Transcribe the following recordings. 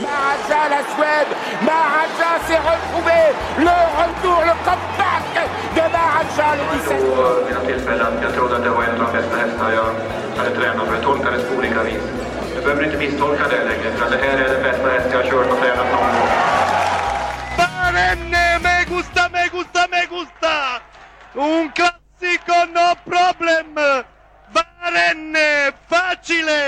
Maharaja, la Suède. Maharaja s'est retrouvé. Le retour, le comeback de Maharaja, le 17. på mina tillfällen. Jag trodde att det var en av de bästa hästar jag hade tränat för. Jag tolkade det på olika vis. Du behöver inte misstolka det längre, för att det här är den bästa häst jag har kört och tränat någon gång. Barenne, me gusta, me gusta, me gusta! Un classico, no problem! Barenne, facile!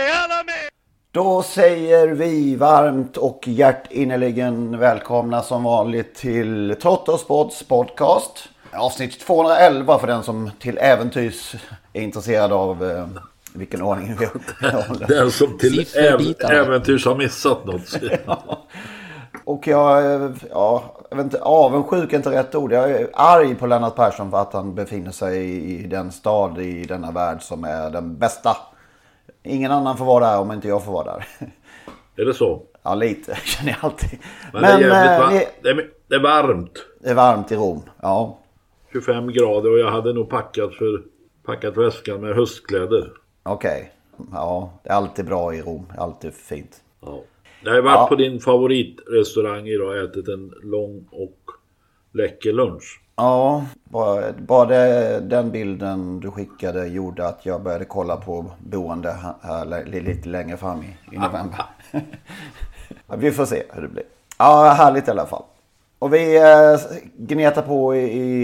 Då säger vi varmt och hjärtinnerligen välkomna som vanligt till Trottosports podcast. Avsnitt 211 för den som till äventyrs är intresserad av eh, vilken ordning vi uppehåller. Den som till äventyrs har missat något. Och jag, eh, ja, jag vet inte, avundsjuk är inte rätt ord. Jag är arg på Lennart Persson för att han befinner sig i den stad i denna värld som är den bästa. Ingen annan får vara där om inte jag får vara där. Är det så? Ja, lite känner jag alltid. Men, det, är jävligt eh, va- ni- det, är, det är varmt. det är varmt i Rom. Ja, 25 grader och jag hade nog packat, för, packat väskan med höstkläder. okej. Ja, det är alltid bra i Rom. Alltid fint. Ja. Jag har varit Ja. på din favoritrestaurang idag och ätit en lång och läcker lunch. Ja, bara, bara den bilden du skickade gjorde att jag började kolla på boende här, här li- lite längre fram i, i november. Ja, vi får se hur det blir. Ja, härligt i alla fall. Och vi eh, gnetar på i,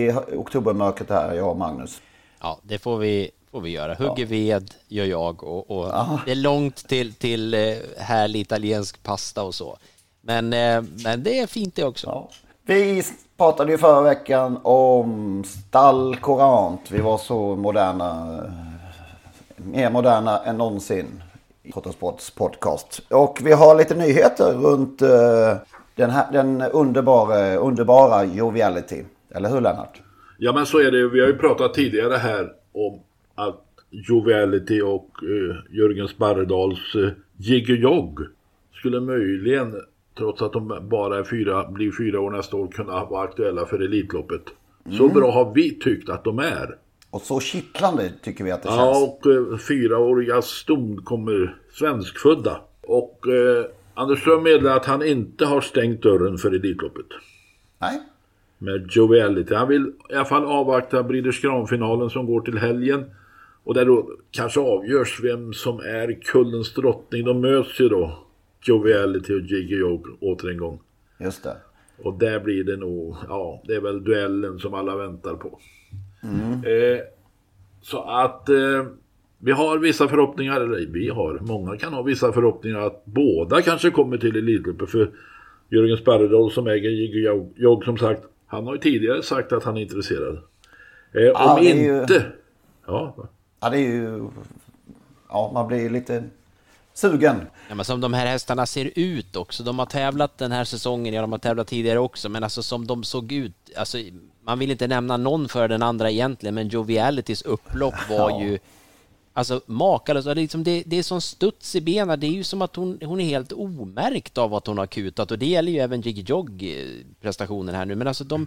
i oktobermörkret här, jag och Magnus. Ja, det får vi, får vi göra. Hugger ved gör jag och, och det är långt till, till eh, härlig italiensk pasta och så. Men, eh, men det är fint det också. Ja. Vi pratade ju förra veckan om stall Courant. Vi var så moderna. Eh, mer moderna än någonsin. i Trottosports podcast. Och vi har lite nyheter runt eh, den, här, den underbara, underbara Joviality. Eller hur Lennart? Ja men så är det. Vi har ju pratat tidigare här om att Joviality och eh, Jörgen Sparredals eh, Jiggy Jogg skulle möjligen, trots att de bara fyra, blir fyra år nästa år, kunna vara aktuella för Elitloppet. Så bra har vi tyckt att de är. Och så kittlande tycker vi att det Ja, känns. och eh, fyraåriga ston kommer svenskfödda. Och eh, Anders Ström meddelar att han inte har stängt dörren för Elitloppet. Nej? Med Joviality. Han vill i alla fall avvakta Breeders Crown-finalen som går till helgen. Och där då kanske avgörs vem som är kullens drottning. De möts ju då. Joviality och Jiggy Jog åter en gång. Just det. Och där blir det nog, ja, det är väl duellen som alla väntar på. Eh, så att eh, vi har vissa förhoppningar, eller vi har, många kan ha vissa förhoppningar att båda kanske kommer till Elitloppet. För Jörgen Sparredal som äger Jiggy Jog som sagt, han har ju tidigare sagt att han är intresserad. Eh, Ja, om är ju- inte... Ja, Ja, det är ju... Ja, man blir lite sugen. Ja, men som de här hästarna ser ut också. De har tävlat den här säsongen, ja de har tävlat tidigare också, men alltså som de såg ut, alltså man vill inte nämna någon för den andra egentligen, men Jovialitys upplopp var Ja. ju Alltså makalöst, liksom, det, det är sån studs i benen, det är ju som att hon, hon är helt omärkt av att hon har kutat och det gäller ju även Jiggy Jog eh, prestationen här nu, men alltså de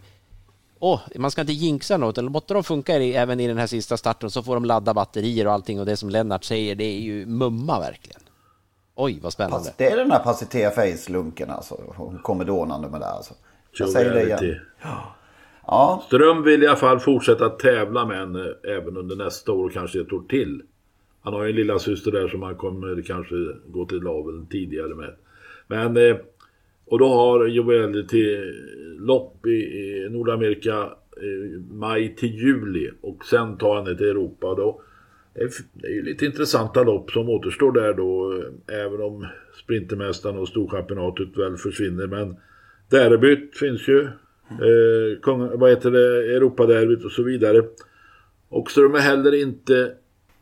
Åh, man ska inte jinxa något, eller måtte de funka i, även i den här sista starten så får de ladda batterier och allting och det som Lennart säger, det är ju mumma verkligen. Oj, vad spännande. Pass, det är den här Passité Face-lunken alltså. Hon kommer dånande med det alltså. Jag säger det igen. Ja, Ström vill i alla fall fortsätta tävla med henne även under nästa år och kanske ett år till. Han har ju en lilla syster där som han kommer kanske gå till laveln tidigare med. Men, eh, Och då har Jovelity lopp i, i Nordamerika eh, maj till juli och sen tar han det till Europa. Då, det, är, ju lite intressanta lopp som återstår där då eh, även om Sprintermästaren och Storchampionatet väl försvinner. Men derbyt finns ju. Eh, Kung, vad heter det? Europaderbyt och så vidare. Och så de är heller inte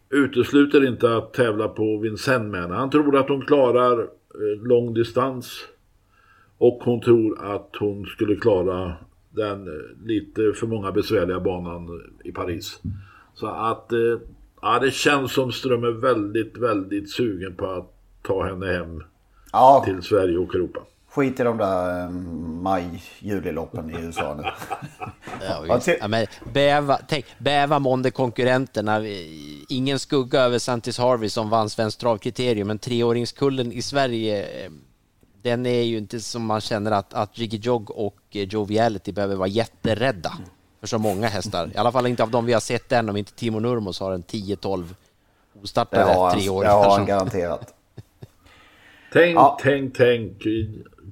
utesluter inte att tävla på Vincennes. Han tror att hon klarar eh, lång distans. Och hon tror att hon skulle klara den eh, lite för många besvärliga banan i Paris. Så att eh, ja, det känns som Ström är väldigt, väldigt sugen på att ta henne hem Ja. till Sverige och Europa. Skit i de där eh, maj-juliloppen i USA nu. Ja, ja, men bäva, tänk, bäva månde konkurrenterna. Ingen skugga över Santis Harvey som vann Svenskt travkriterium, men treåringskullen i Sverige, eh, den är ju inte som man känner att, att Jiggy Jog och eh, Joviality behöver vara jätterädda för så många hästar. I alla fall inte av de vi har sett än, om inte Timo Nurmos har en 10-12 Det ostartade har han, det treåringar. har han som- garanterat. Tänk, Ja. tänk, tänk.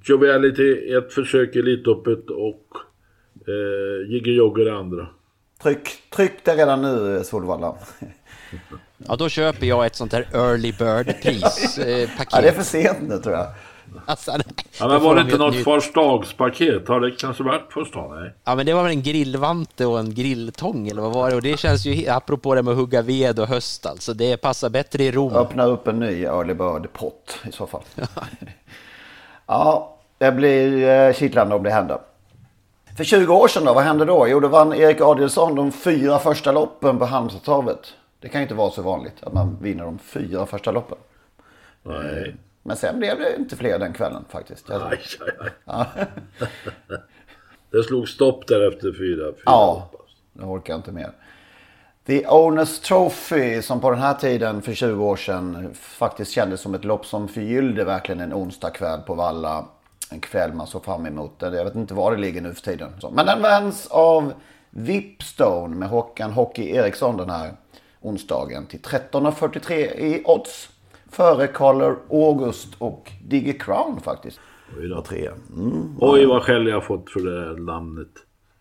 Joviality ett försök i Elitloppet och eh, Jiggy Jogger det andra. Tryck, tryck det redan nu Solvalla. Ja, då köper jag ett sånt här early bird-pris. Eh, paket. Ja, det är för sent nu tror jag. Alltså, Ja, då men var det de inte något nytt- förstagspaket? Har det kanske varit första? Nej. Ja men det var väl en grillvante och en grilltång eller vad var det? Och det känns ju, apropå det med att hugga ved och höst alltså, det passar bättre i Rom. Öppna upp en ny early bird-pott i så fall. ja, det blir eh, kittlande om det händer. För 20 år sedan då, vad hände då? Jo, då vann Erik Adielsson de fyra första loppen på Halmstadstravet. Det kan ju inte vara så vanligt att man vinner de fyra första loppen. Nej. Men sen blev det inte fler den kvällen faktiskt. Aj, aj, aj. Ja. Det slog stopp där efter fyra. fyra Ja, jag orkar inte mer. The Owners Trophy som på den här tiden för 20 år sedan faktiskt kändes som ett lopp som förgyllde verkligen en onsdagkväll på Valla. En kväll man såg fram emot. Jag vet inte var det ligger nu för tiden. Men den vanns av Vipstone med Håkan Hockey Eriksson den här onsdagen till 13.43 i odds. Före Carler August och Digger Crown faktiskt. Oj då. Trea. Mm. Oj vad skäll jag fått för det där namnet.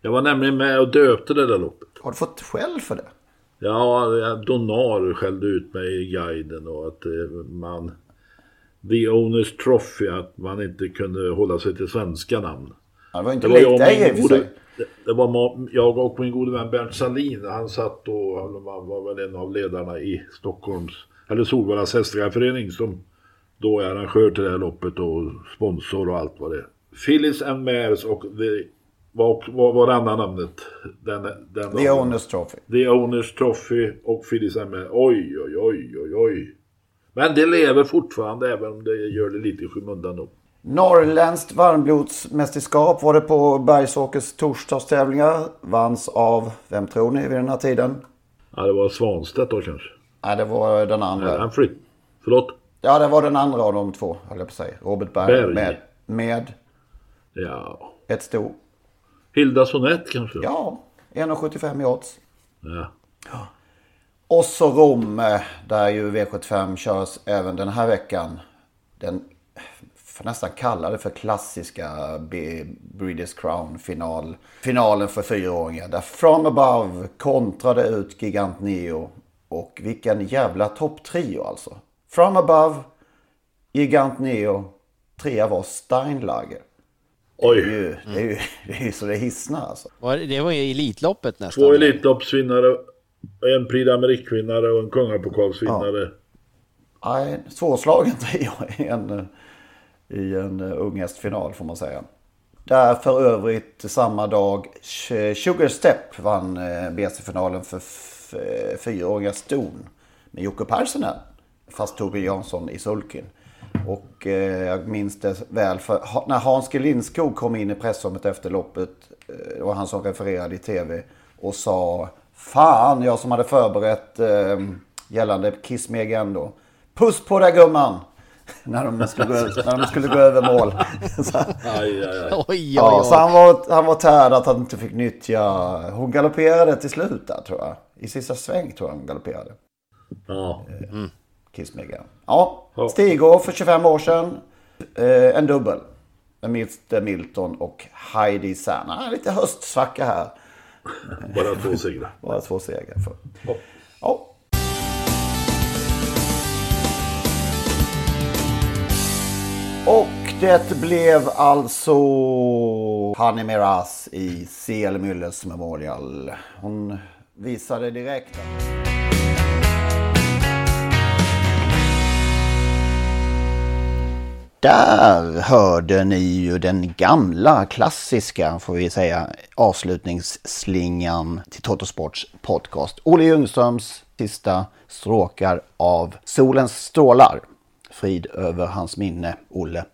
Jag var nämligen med och döpte det där loppet. Har du fått skäll för det? Ja, Donar skällde ut mig i guiden och att eh, man... The Owners Trophy, att man inte kunde hålla sig till svenska namn. Ja, det var inte Det var jag likt och dig i min och för gode, sig. det, var jag och min gode vän Bernt Salin. Han satt och han var väl en av ledarna i Stockholms, eller Solvallas hästägarförening som då är arrangör till det här loppet och sponsor och allt vad det är. Phyllis and Mares och the, vad, vad var det andra namnet? Den, den The Owners Trophy. The Owners Trophy och Phyllis and Mares. Oj, oj, oj, oj, oj. Men det lever fortfarande även om det gör det lite i skymundan då. Norrländskt varmblodsmästerskap var det på Bergsåkers torsdagstävlingar. Vanns av, vem tror ni vid den här tiden? Ja, det var Svanstedt då kanske. Nej, det var den andra. Han fritt. Förlåt? Ja, det var den andra av de två, höll jag på att säga. Robert Berg, Berg. med, med Ja. ett sto. Hilda Sonett kanske? Ja, 1,75 i odds. Ja. Och så Rom, eh, där ju V75 körs även den här veckan. Den får nästan kalla det för klassiska Breeders Crown final. Finalen för fyraåringar. Där From Above kontrade ut Gigant Neo. Och vilken jävla topptrio alltså. From Above, Gigant Neo, trea var Steinlager. Oj. Det är ju, det är ju, det är ju så det hissnar alltså. Var det- var ju Elitloppet nästan. Två Elitloppsvinnare, en Prix d'Amérique-vinnare och en Kungapokalsvinnare. Nej, svårslagen trio i en, i en eh, unghästfinal får man säga. Där för övrigt samma dag Sugar Step vann eh, BC-finalen för Eh, fyraåriga ston med Jocke Persson Fast Torbjörn Jansson i sulken. Och eh, jag minns det väl för när Hans G Lindskog kom in i pressrummet efter loppet. Eh, det var han som refererade i tv. Och sa Fan, jag som hade förberett eh, gällande Kiss Me Again då. Puss på dig gumman! När, de skulle gå, när de skulle gå över mål. så, Aj, aj, aj. Oj, oj, ja, oj. så han var, han var tärd att han inte fick nyttja... Hon galopperade till slut där tror jag. I sista sväng tror jag hon galopperade. Ja. Kiss Me Again. Ja. Stigå för 25 år sedan. Eh, en dubbel. Mr Milton och Heidi Serna. Lite höstsvacka här. Bara två segrar. Bara två segrar. För. Och det blev alltså Hani Miraz i CL Müllers Memorial. Hon visade direkt. Där hörde ni ju den gamla klassiska, får vi säga, avslutningsslingan till Totosports podcast. Olle Ljungströms sista stråkar av Solens strålar. Frid över hans minne, Olle.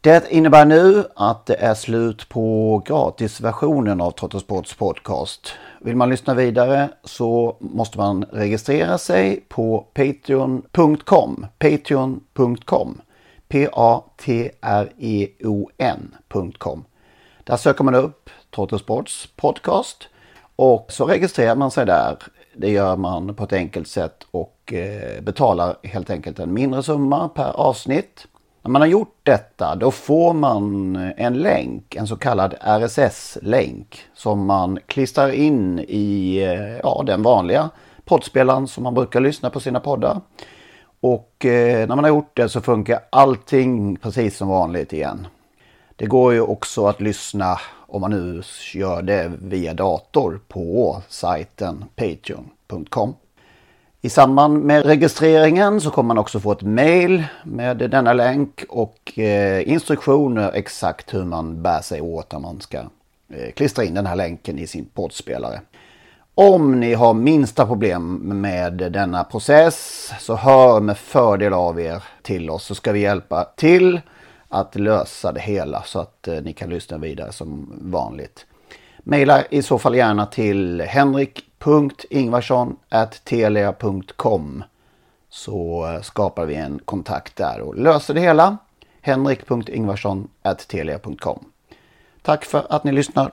Det innebär nu att det är slut på gratisversionen av Trottosports podcast. Vill man lyssna vidare så måste man registrera sig på patreon.com. Patreon.com. P-A-T-R-E-O-N.com. Där söker man upp Trottosports podcast och så registrerar man sig där. Det gör man på ett enkelt sätt och eh, betalar helt enkelt en mindre summa per avsnitt. När man har gjort detta då får man en länk, en så kallad RSS-länk som man klistrar in i eh, ja, den vanliga poddspelaren som man brukar lyssna på sina poddar. Och eh, när man har gjort det så funkar allting precis som vanligt igen. Det går ju också att lyssna om man nu gör det via dator på sajten patreon.com. I samband med registreringen så kommer man också få ett mail med denna länk och eh, instruktioner exakt hur man bär sig åt när man ska eh, klistra in den här länken i sin poddspelare. Om ni har minsta problem med denna process så hör med fördel av er till oss så ska vi hjälpa till att lösa det hela så att eh, ni kan lyssna vidare som vanligt. Maila i så fall gärna till henrik.ingvarsson.telia.com så eh, skapar vi en kontakt där och löser det hela. henrik.ingvarsson.telia.com Tack för att ni lyssnar.